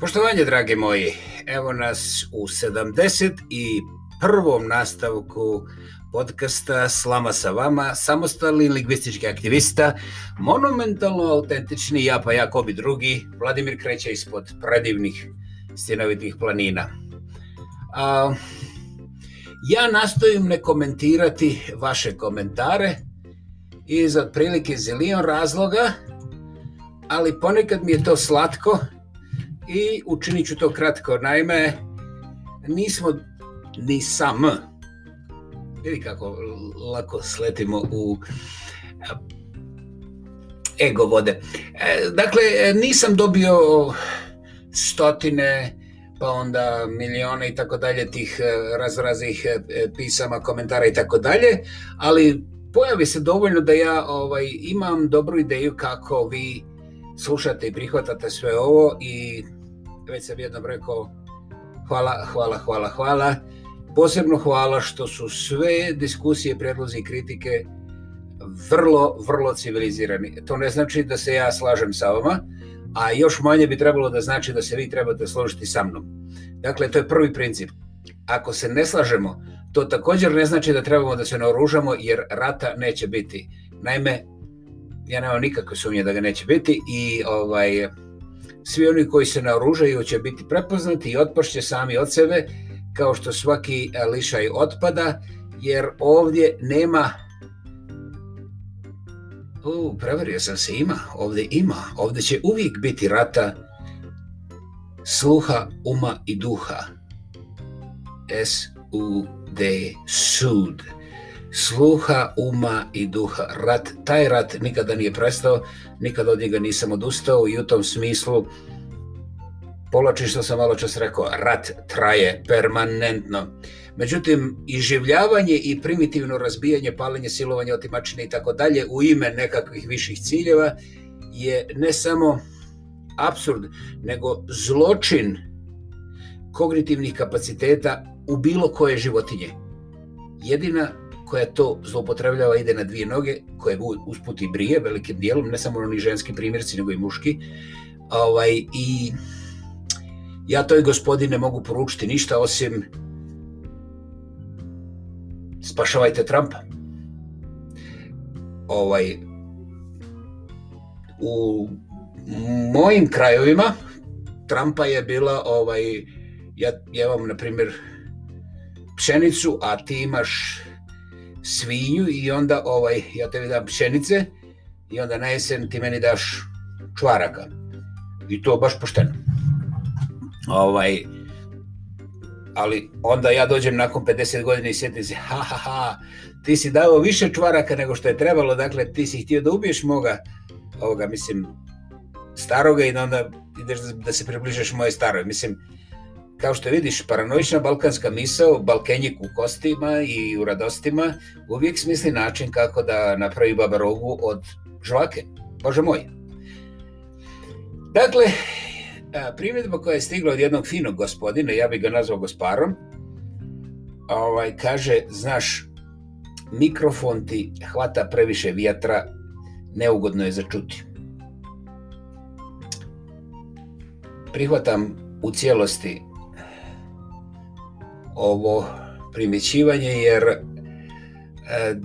Poštovanje, dragi moji, evo nas u 71. nastavku podcasta Slama sa vama, samostalni lingvistički aktivista, monumentalno autentični ja pa ja ko bi drugi, Vladimir kreće ispod predivnih stjenovitih planina. A, ja nastojim ne komentirati vaše komentare iz otprilike zilion razloga, ali ponekad mi je to slatko i učinit ću to kratko. Naime, nismo ni sam. Vidi kako lako sletimo u e, ego vode. E, dakle, nisam dobio stotine pa onda milijone i tako dalje tih e, razrazih pisama, komentara i tako dalje, ali pojavi se dovoljno da ja ovaj, imam dobru ideju kako vi slušate i prihvatate sve ovo i već sam jednom rekao, hvala, hvala, hvala, hvala. Posebno hvala što su sve diskusije, prijedlozi i kritike vrlo, vrlo civilizirani. To ne znači da se ja slažem sa vama, a još manje bi trebalo da znači da se vi trebate složiti sa mnom. Dakle, to je prvi princip. Ako se ne slažemo, to također ne znači da trebamo da se naoružamo jer rata neće biti. Naime, ja nemam nikakve sumnje da ga neće biti i ovaj, svi oni koji se naoružaju će biti prepoznati i otpašće sami od sebe kao što svaki lišaj otpada jer ovdje nema u, prevario sam se, ima, ovdje ima, ovdje će uvijek biti rata sluha, uma i duha. S-U-D, sud sluha, uma i duha. Rat, taj rat nikada nije prestao, nikada od njega nisam odustao i u tom smislu polači što sam malo čas rekao, rat traje permanentno. Međutim, iživljavanje i primitivno razbijanje, palenje, silovanje, otimačine i tako dalje u ime nekakvih viših ciljeva je ne samo absurd, nego zločin kognitivnih kapaciteta u bilo koje životinje. Jedina koja to zloupotrebljava ide na dvije noge, koje usput i brije velikim dijelom, ne samo oni ženski primjerci, nego i muški. Ovaj, I ja toj ne mogu poručiti ništa osim spašavajte Trumpa. Ovaj, u mojim krajevima Trumpa je bila ovaj, ja, ja vam na primjer pšenicu, a ti imaš svinju i onda ovaj, ja tebi dam pšenice i onda na jesen ti meni daš čvaraka. I to baš pošteno. Ovaj, ali onda ja dođem nakon 50 godina i sjetim se, ha, ha, ha, ti si dao više čvaraka nego što je trebalo, dakle ti si htio da ubiješ moga, ovoga, mislim, staroga i onda ideš da se približiš moje staroj. Mislim, kao što vidiš, paranoična balkanska misao, balkenjik u kostima i u radostima, uvijek smisli način kako da napravi babarogu od žvake. Bože moj. Dakle, primjedba koja je stigla od jednog finog gospodina, ja bih ga nazvao gosparom, ovaj, kaže, znaš, mikrofon ti hvata previše vjetra, neugodno je začuti. Prihvatam u cijelosti ovo primjećivanje jer e,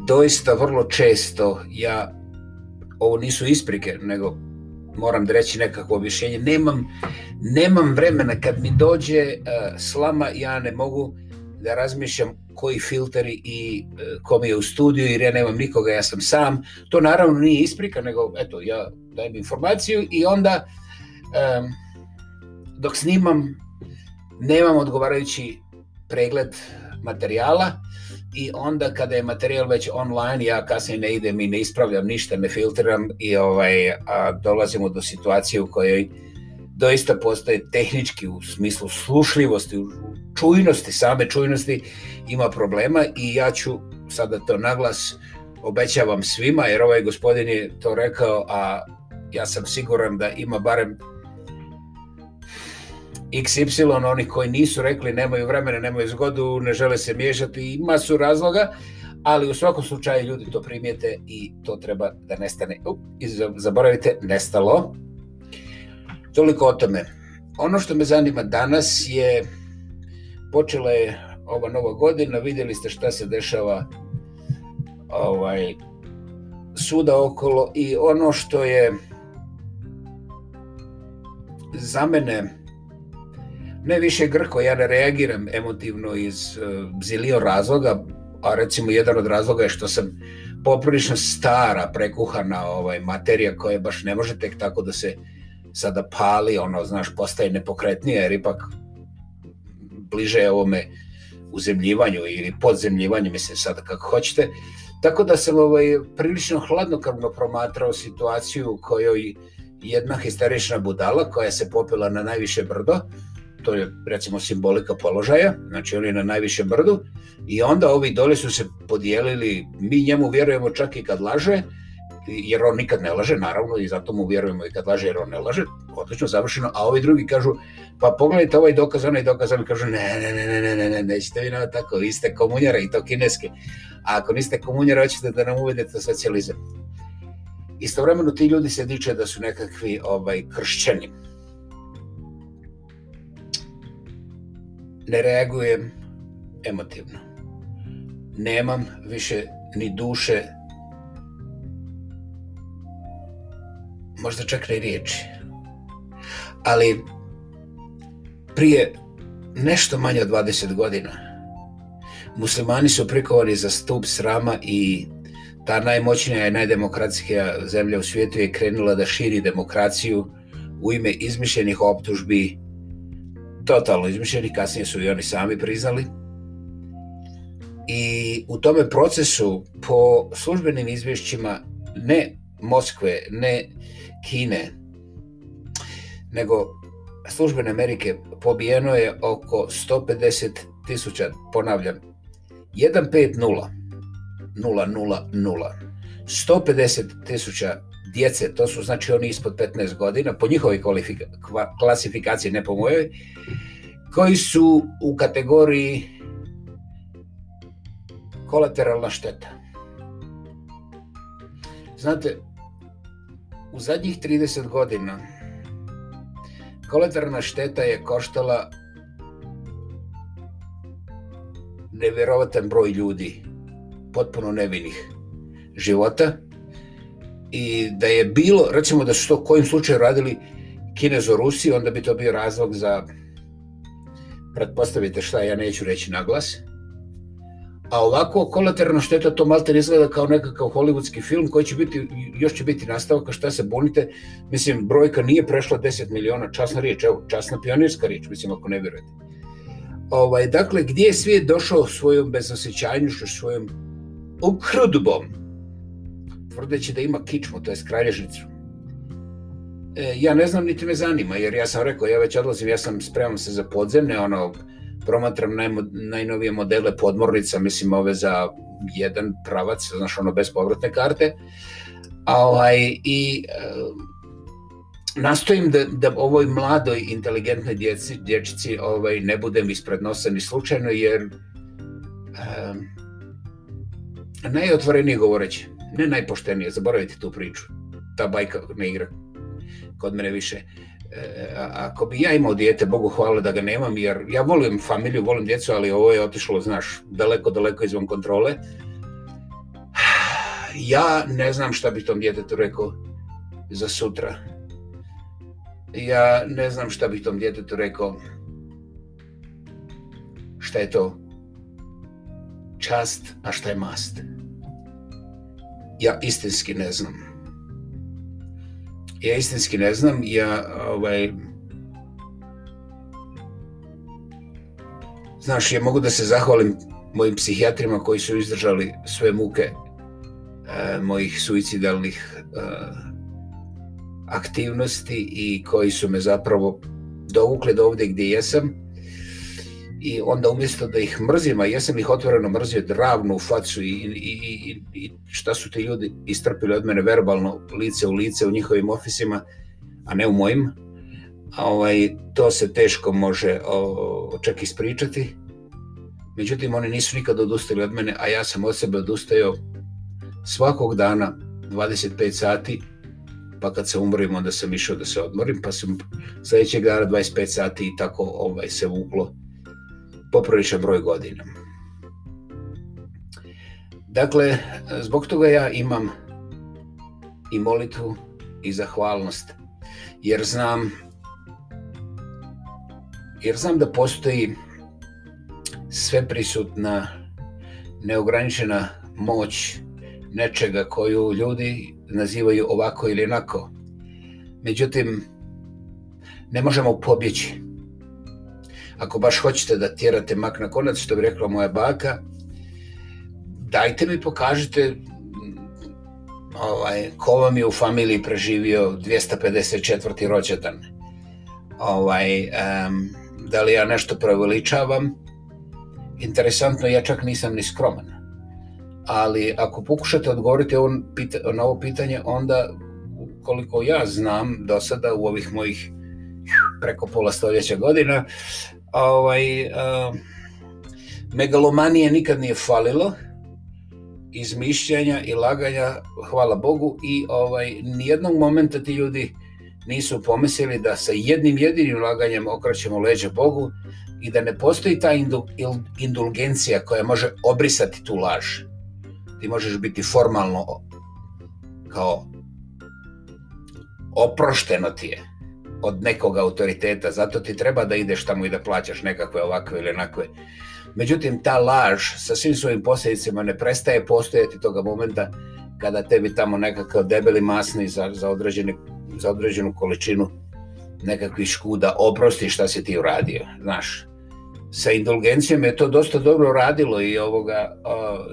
doista vrlo često ja ovo nisu isprike nego moram da reći nekakvo objašnjenje nemam, nemam vremena kad mi dođe e, slama ja ne mogu da razmišljam koji filteri i e, kom je u studiju jer ja nemam nikoga, ja sam sam to naravno nije isprika nego eto ja dajem informaciju i onda dok snimam nemam odgovarajući pregled materijala i onda kada je materijal već online, ja kasnije ne idem i ne ispravljam ništa, ne filtriram i ovaj, a dolazimo do situacije u kojoj doista postoje tehnički u smislu slušljivosti, čujnosti, same čujnosti ima problema i ja ću sada to naglas obećavam svima jer ovaj gospodin je to rekao, a ja sam siguran da ima barem XY, oni koji nisu rekli nemaju vremena, nemaju zgodu, ne žele se miješati, ima su razloga, ali u svakom slučaju ljudi to primijete i to treba da nestane. Up, zaboravite, nestalo. Toliko o tome. Ono što me zanima danas je, počela je ova nova godina, vidjeli ste šta se dešava ovaj, suda okolo i ono što je za mene ne više grko, ja ne reagiram emotivno iz eh, zilio razloga, a recimo jedan od razloga je što sam poprilično stara prekuhana ovaj, materija koja baš ne može tek tako da se sada pali, ono, znaš, postaje nepokretnija jer ipak bliže je ovome uzemljivanju ili podzemljivanju, mislim sada kako hoćete. Tako da sam ovaj, prilično hladnokrvno promatrao situaciju u kojoj jedna histerična budala koja se popila na najviše brdo, to je recimo simbolika položaja, znači on je na najvišem brdu i onda ovi dole su se podijelili, mi njemu vjerujemo čak i kad laže, jer on nikad ne laže, naravno, i zato mu vjerujemo i kad laže, jer on ne laže, odlično, završeno, a ovi drugi kažu, pa pogledajte ovaj dokaz, onaj dokaz, oni kažu, ne, ne, ne, ne, ne, ne, ne, nećete vi nama tako, vi ste komunjara i to kineske, a ako niste komunjara, hoćete da nam uvedete socijalizam. Istovremeno ti ljudi se diče da su nekakvi ovaj, kršćani, ne reagujem emotivno. Nemam više ni duše, možda čak ni riječi. Ali prije nešto manje od 20 godina muslimani su prikovani za stup srama i ta najmoćnija i najdemokratskija zemlja u svijetu je krenula da širi demokraciju u ime izmišljenih optužbi totalno izmišljeni, kasnije su i oni sami priznali. I u tome procesu po službenim izvješćima ne Moskve, ne Kine, nego službene Amerike pobijeno je oko 150 tisuća, ponavljam, 150 000, 150 tisuća djece, to su znači oni ispod 15 godina, po njihovoj klasifikaciji, ne po mojoj, koji su u kategoriji kolateralna šteta. Znate, u zadnjih 30 godina kolateralna šteta je koštala nevjerovatan broj ljudi, potpuno nevinih života, i da je bilo, recimo da su to kojim slučaju radili Kinezo Rusi, onda bi to bio razlog za pretpostavite šta, ja neću reći na glas. A ovako kolaterno šteta to malte izgleda kao nekakav hollywoodski film koji će biti, još će biti nastavak, šta se bunite, mislim brojka nije prešla 10 miliona, časna riječ, evo, časna pionirska riječ, mislim ako ne vjerujete. Ovaj, dakle, gdje je svijet došao svojom bezosjećajnošću, svojom ukrudbom, tvrdeći da ima kičmu, to je kralježnicu. E, ja ne znam, niti me zanima, jer ja sam rekao, ja već odlazim, ja sam spremam se za podzemne, ono, promatram najnovije modele podmornica, mislim ove za jedan pravac, znaš, ono, bez povratne karte, a ovaj, i e, nastojim da, da ovoj mladoj, inteligentnoj dječici ovaj, ne budem ispred nosa ni slučajno, jer e, najotvorenije govoreći, ne najpoštenije, zaboravite tu priču, ta bajka ne igra kod mene više. E, ako bi ja imao dijete, Bogu hvala da ga nemam, jer ja volim familiju, volim djecu, ali ovo je otišlo, znaš, daleko, daleko izvan kontrole. Ja ne znam šta bi tom djetetu rekao za sutra. Ja ne znam šta bi tom djetetu rekao šta je to čast, a šta je mast? Ja istinski ne znam. Ja istinski ne znam, ja ovaj, Znaš, ja mogu da se zahvalim mojim psihijatrima koji su izdržali sve muke e, mojih suicidalnih e, aktivnosti i koji su me zapravo dovukli do ovdje gdje jesam i onda umjesto da ih mrzim, a ja sam ih otvoreno mrzio dravnu u facu i, i, i, i šta su ti ljudi istrpili od mene verbalno lice u lice u njihovim ofisima, a ne u mojim, a ovaj, to se teško može o, čak ispričati. Međutim, oni nisu nikad odustali od mene, a ja sam od sebe odustao svakog dana 25 sati, pa kad se umrim onda sam išao da se odmorim, pa sam sljedećeg dana 25 sati i tako ovaj, se vuklo popriličan broj godina. Dakle, zbog toga ja imam i molitvu i zahvalnost, jer znam jer znam da postoji sveprisutna neograničena moć nečega koju ljudi nazivaju ovako ili onako. Međutim, ne možemo pobjeći ako baš hoćete da tjerate mak na konac, što bi rekla moja baka, dajte mi pokažite ovaj, ko vam je u familiji preživio 254. rođendan. Ovaj, da li ja nešto preveličavam? Interesantno, ja čak nisam ni skroman. Ali ako pokušate odgovoriti na ovo pitanje, onda koliko ja znam do sada u ovih mojih preko pola stoljeća godina, ovaj, megalomanije nikad nije falilo, izmišljanja i laganja, hvala Bogu, i ovaj, nijednog momenta ti ljudi nisu pomislili da sa jednim jedinim laganjem okrećemo leđe Bogu i da ne postoji ta indulgencija koja može obrisati tu laž. Ti možeš biti formalno kao oprošteno ti je od nekog autoriteta, zato ti treba da ideš tamo i da plaćaš nekakve ovakve ili onakve. Međutim, ta laž sa svim svojim posljedicima ne prestaje postojati toga momenta kada tebi tamo nekakav debeli masni za, za, za određenu količinu nekakvih škuda oprosti šta si ti uradio, znaš. Sa indulgencijom je to dosta dobro radilo i ovoga,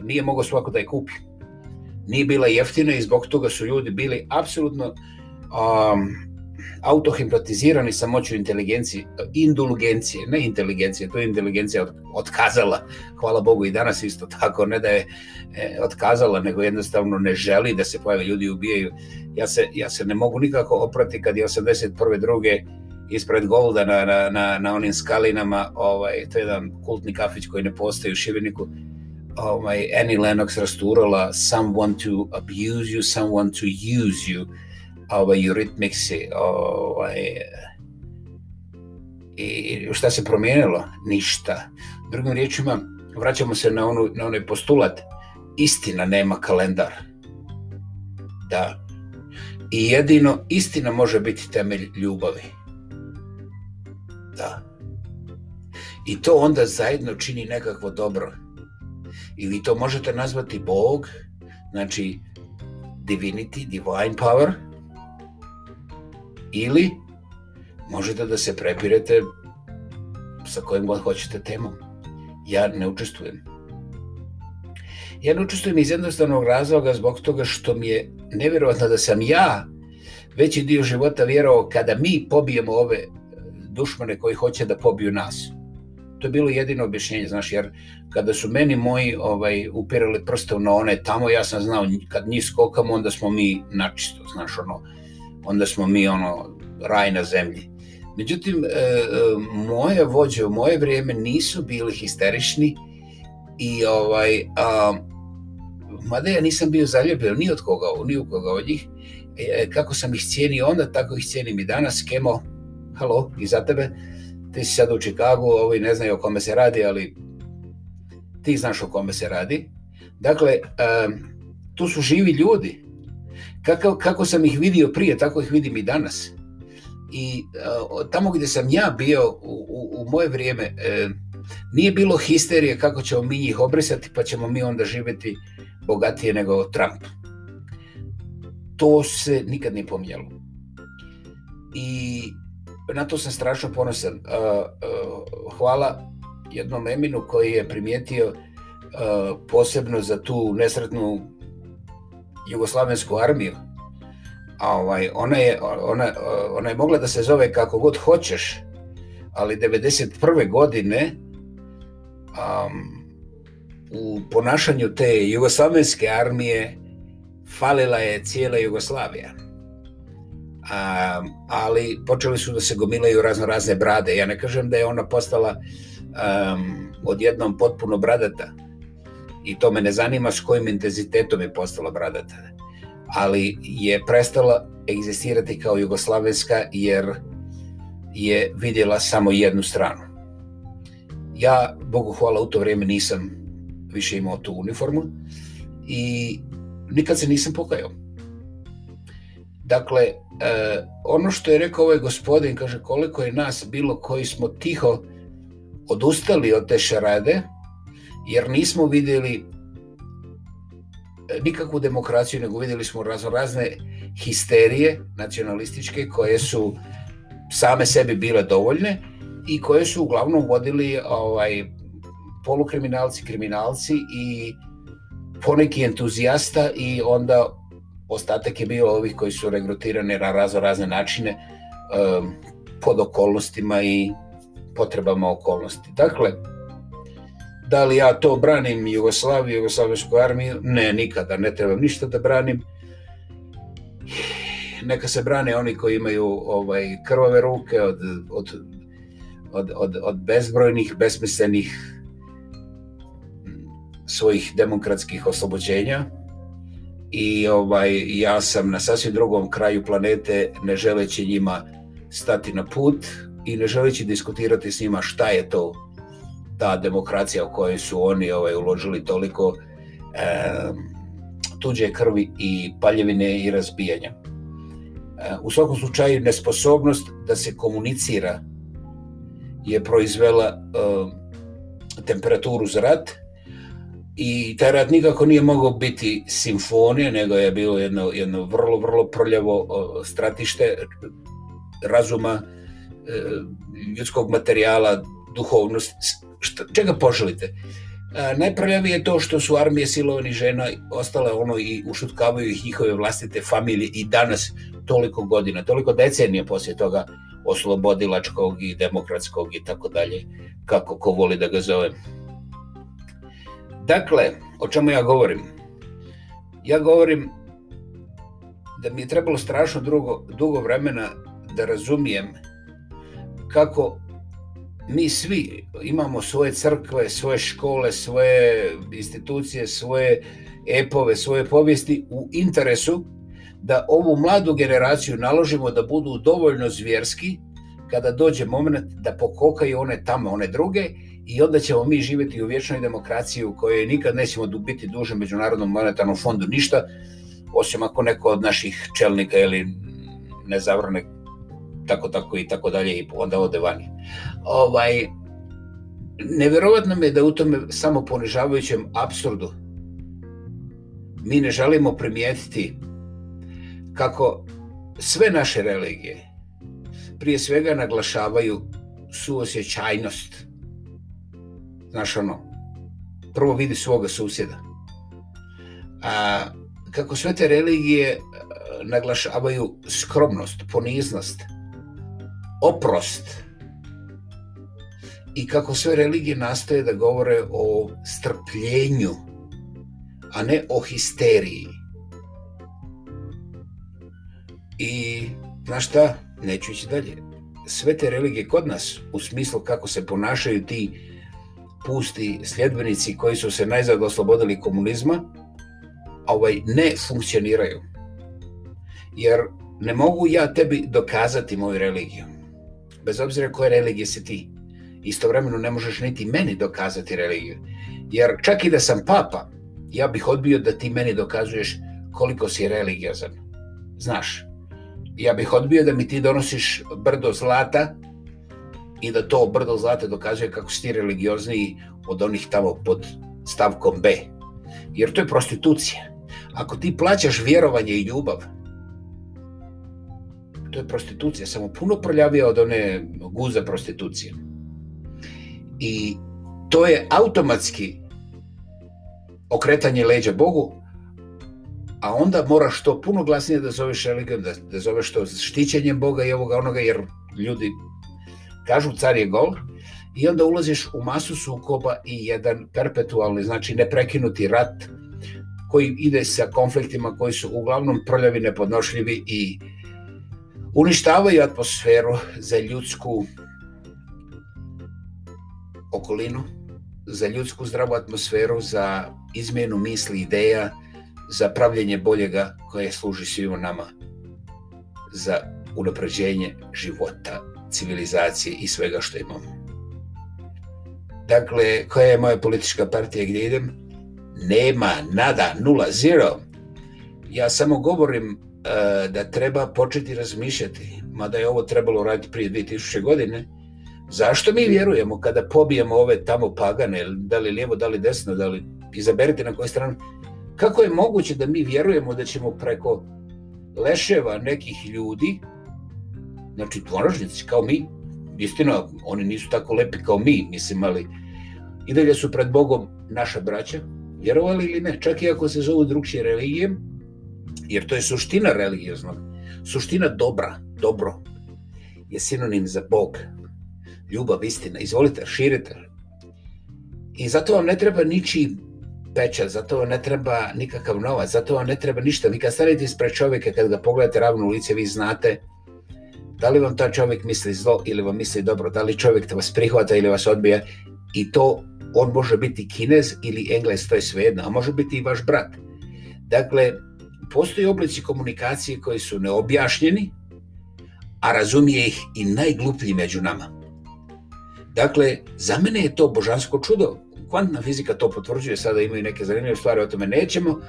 nije mogao svako da je kupi. Nije bila jeftina i zbog toga su ljudi bili apsolutno autohipnotizirani sa moću inteligencije, indulgencije, ne inteligencije, to je inteligencija otkazala, hvala Bogu i danas isto tako, ne da je e, otkazala, nego jednostavno ne želi da se pojave ljudi ubijaju. Ja se, ja se ne mogu nikako oprati kad je 81. druge ispred Golda na, na, na, onim skalinama, ovaj, to je jedan kultni kafić koji ne postoji u Šibeniku, ovaj, Annie Lennox rasturala Someone to abuse you, someone to use you ovaj, Eurythmicsi, ovaj, i šta se promijenilo? Ništa. Drugim riječima, vraćamo se na, onu, na onaj postulat, istina nema kalendar. Da. I jedino istina može biti temelj ljubavi. Da. I to onda zajedno čini nekakvo dobro. I vi to možete nazvati Bog, znači divinity, divine power, ili možete da se prepirete sa kojim god hoćete temom. Ja ne učestvujem. Ja ne učestvujem iz jednostavnog razloga zbog toga što mi je nevjerojatno da sam ja veći dio života vjerovao kada mi pobijemo ove e, dušmane koji hoće da pobiju nas. To je bilo jedino objašnjenje, znaš, jer kada su meni moji ovaj, upirali prstom na one tamo, ja sam znao kad njih skokamo, onda smo mi načisto, znaš, ono, onda smo mi ono raj na zemlji. Međutim, e, e, moje vođe u moje vrijeme nisu bili histerični i ovaj, a, mada ja nisam bio zaljubio ni od koga, ni u koga od njih, e, kako sam ih cijenio onda, tako ih cijenim i danas. Kemo, halo, i za tebe, ti si sad u Čikagu, ovi ne znaju o kome se radi, ali ti znaš o kome se radi. Dakle, tu su živi ljudi, kako, kako sam ih vidio prije, tako ih vidim i danas. I e, tamo gdje sam ja bio u, moje vrijeme, e, nije bilo histerije kako ćemo mi njih obrisati pa ćemo mi onda živjeti bogatije nego Trump. To se nikad nije pomijelo. I na to sam strašno ponosan. E, hvala jednom Eminu koji je primijetio posebno za tu nesretnu jugoslavensku armiju, a ovaj, ona, je, ona, ona je mogla da se zove kako god hoćeš, ali 1991. godine u ponašanju te jugoslavenske armije falila je cijela Jugoslavija. ali počeli su da se gomilaju razno razne brade. Ja ne kažem da je ona postala um, odjednom potpuno bradata, i to me ne zanima s kojim intenzitetom je postala bradata, ali je prestala egzistirati kao jugoslavenska jer je vidjela samo jednu stranu. Ja, Bogu hvala, u to vrijeme nisam više imao tu uniformu i nikad se nisam pokajao. Dakle, e, ono što je rekao ovaj gospodin, kaže koliko je nas bilo koji smo tiho odustali od te šarade, jer nismo vidjeli e, nikakvu demokraciju, nego vidjeli smo razne histerije nacionalističke koje su same sebi bile dovoljne i koje su uglavnom vodili ovaj, polukriminalci, kriminalci i poneki entuzijasta i onda ostatak je bio ovih koji su regrutirani na razno razne načine e, pod okolnostima i potrebama okolnosti. Dakle, da li ja to branim Jugoslaviju, Jugoslavijsku armiju? Ne, nikada, ne trebam ništa da branim. Neka se brane oni koji imaju ovaj, krvave ruke od, od, od, od, bezbrojnih, besmislenih mm, svojih demokratskih oslobođenja i ovaj, ja sam na sasvim drugom kraju planete ne želeći njima stati na put i ne želeći diskutirati s njima šta je to ta demokracija u kojoj su oni ovaj, uložili toliko tuđe krvi i paljevine i razbijanja. u svakom slučaju nesposobnost da se komunicira je proizvela temperaturu za rat i taj rat nikako nije mogao biti simfonija, nego je bilo jedno, jedno vrlo, vrlo prljavo stratište razuma, e, ljudskog materijala, duhovnost, šta, čega poželite. E, najprljavije je to što su armije silovani žena ostale ono i ušutkavaju ih njihove vlastite familije i danas toliko godina, toliko decenije poslije toga oslobodilačkog i demokratskog i tako dalje, kako ko voli da ga zove. Dakle, o čemu ja govorim? Ja govorim da mi je trebalo strašno drugo, dugo vremena da razumijem kako mi svi imamo svoje crkve, svoje škole, svoje institucije, svoje epove, svoje povijesti u interesu da ovu mladu generaciju naložimo da budu dovoljno zvjerski kada dođe moment da pokokaju one tamo, one druge i onda ćemo mi živjeti u vječnoj demokraciji u kojoj nikad nećemo biti duže Međunarodnom monetarnom fondu ništa, osim ako neko od naših čelnika ili ne tako, tako i tako dalje i onda ode vani. Ovaj, nevjerovatno mi je da u tome samo ponižavajućem absurdu mi ne želimo primijetiti kako sve naše religije prije svega naglašavaju suosjećajnost. Znaš ono, prvo vidi svoga susjeda. A, kako sve te religije naglašavaju skromnost, poniznost, oprost i kako sve religije nastoje da govore o strpljenju, a ne o histeriji. I, znaš šta, neću ići dalje. Sve te religije kod nas, u smislu kako se ponašaju ti pusti sljedbenici koji su se najzad oslobodili komunizma, ovaj, ne funkcioniraju. Jer ne mogu ja tebi dokazati moju religiju bez obzira koje religije si ti. Istovremeno ne možeš niti meni dokazati religiju. Jer čak i da sam papa, ja bih odbio da ti meni dokazuješ koliko si religiozan. Znaš, ja bih odbio da mi ti donosiš brdo zlata i da to brdo zlata dokazuje kako si ti religiozniji od onih tamo pod stavkom B. Jer to je prostitucija. Ako ti plaćaš vjerovanje i ljubav, to je prostitucija, samo puno prljavija od one guza prostitucije. I to je automatski okretanje leđa Bogu, a onda moraš to puno glasnije da zoveš religijom, da, da zoveš to štićenjem Boga i ovoga onoga, jer ljudi kažu car je gol, i onda ulaziš u masu sukoba i jedan perpetualni, znači neprekinuti rat koji ide sa konfliktima koji su uglavnom prljavi, nepodnošljivi i uništavaju atmosferu za ljudsku okolinu, za ljudsku zdravu atmosferu, za izmjenu misli, ideja, za pravljenje boljega koje služi svima nama za unapređenje života, civilizacije i svega što imamo. Dakle, koja je moja politička partija gdje idem? Nema, nada, nula, zero. Ja samo govorim E, da treba početi razmišljati, mada je ovo trebalo raditi prije 2000 godine, zašto mi vjerujemo kada pobijemo ove tamo pagane, da li lijevo, da li desno, da li izaberite na koju stranu, kako je moguće da mi vjerujemo da ćemo preko leševa nekih ljudi, znači tvoražnici kao mi, istina, oni nisu tako lepi kao mi, mislim, ali i dalje su pred Bogom naša braća, vjerovali ili ne, čak i ako se zovu drukčije religije, jer to je suština religioznog. Suština dobra, dobro, je sinonim za Bog. Ljubav, istina. Izvolite, širite. I zato vam ne treba niči pečat, zato vam ne treba nikakav novac, zato vam ne treba ništa. Vi kad stanete ispred čovjeka, kad ga pogledate ravno u lice, vi znate da li vam ta čovjek misli zlo ili vam misli dobro, da li čovjek vas prihvata ili vas odbija i to on može biti kinez ili engles, to je svejedno, a može biti i vaš brat. Dakle, Postoji oblici komunikacije koji su neobjašnjeni, a razumije ih i najgluplji među nama. Dakle, za mene je to božansko čudo. Kvantna fizika to potvrđuje, sada imaju neke zanimljive stvari, o tome nećemo,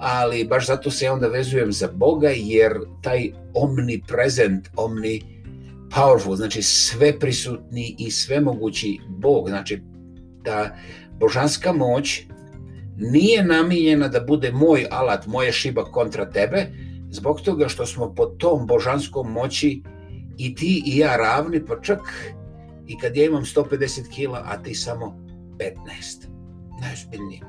ali baš zato se ja onda vezujem za Boga, jer taj omnipresent, omni powerful, znači sve prisutni i svemogući Bog, znači ta božanska moć nije namijenjena da bude moj alat, moje šiba kontra tebe, zbog toga što smo po tom božanskom moći i ti i ja ravni, pa čak i kad ja imam 150 kila, a ti samo 15. Najozbiljnije.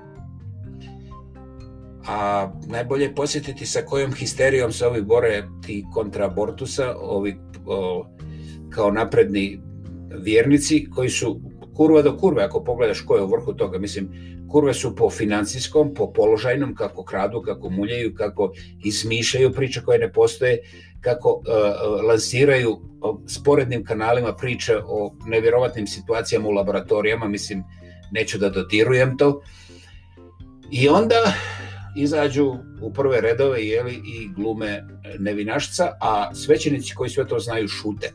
A najbolje je posjetiti sa kojom histerijom se ovi bore ti kontra abortusa, ovi o, kao napredni vjernici koji su kurva do kurve, ako pogledaš ko je u vrhu toga, mislim, kurve su po financijskom, po položajnom, kako kradu, kako muljaju, kako izmišljaju priče koje ne postoje, kako uh, lansiraju sporednim kanalima priče o nevjerovatnim situacijama u laboratorijama, mislim, neću da dotirujem to. I onda izađu u prve redove jeli, i glume nevinašca, a svećenici koji sve to znaju šute,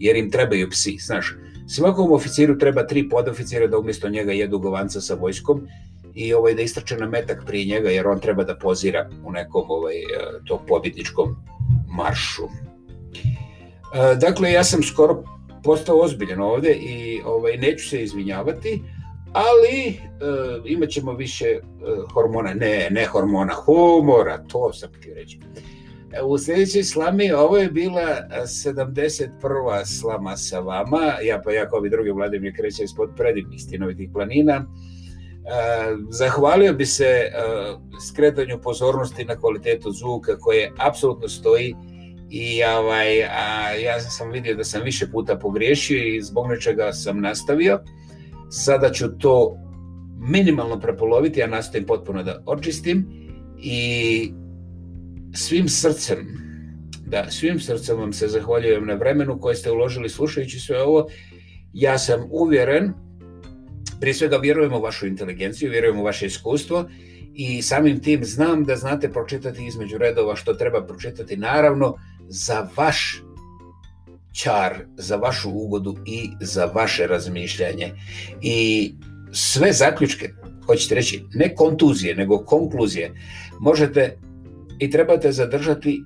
jer im trebaju psi, znaš. Svakom oficiru treba tri podoficira da umjesto njega jedu govanca sa vojskom i ovaj, da istrače na metak prije njega jer on treba da pozira u nekom ovaj, e, to pobjedničkom maršu. E, dakle, ja sam skoro postao ozbiljan ovdje i ovaj, neću se izvinjavati, ali e, imat ćemo više e, hormona, ne, ne hormona, humora, to sam ti reći. U sljedećoj slami, ovo je bila 71. slama sa vama, ja pa jako ovi drugi Vladimir kreće ispod predivnih stinovitih planina. E, zahvalio bi se e, skretanju pozornosti na kvalitetu zvuka koje apsolutno stoji i ovaj, a ja sam vidio da sam više puta pogriješio i zbog nečega sam nastavio. Sada ću to minimalno prepoloviti, ja nastojim potpuno da očistim i svim srcem, da svim srcem vam se zahvaljujem na vremenu koje ste uložili slušajući sve ovo. Ja sam uvjeren, prije svega vjerujem u vašu inteligenciju, vjerujem u vaše iskustvo i samim tim znam da znate pročitati između redova što treba pročitati, naravno, za vaš čar, za vašu ugodu i za vaše razmišljanje. I sve zaključke, hoćete reći, ne kontuzije, nego konkluzije, možete i trebate zadržati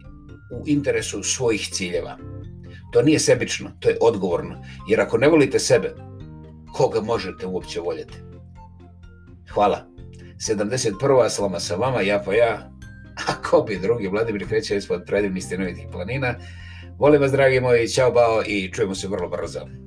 u interesu svojih ciljeva. To nije sebično, to je odgovorno. Jer ako ne volite sebe, koga možete uopće voljeti? Hvala. 71. Slama sa vama, ja pa ja. Ako bi drugi, Vladimir Kreće ispod predivnih stenovitih planina. Volim vas, dragi moji, čao bao i čujemo se vrlo brzo.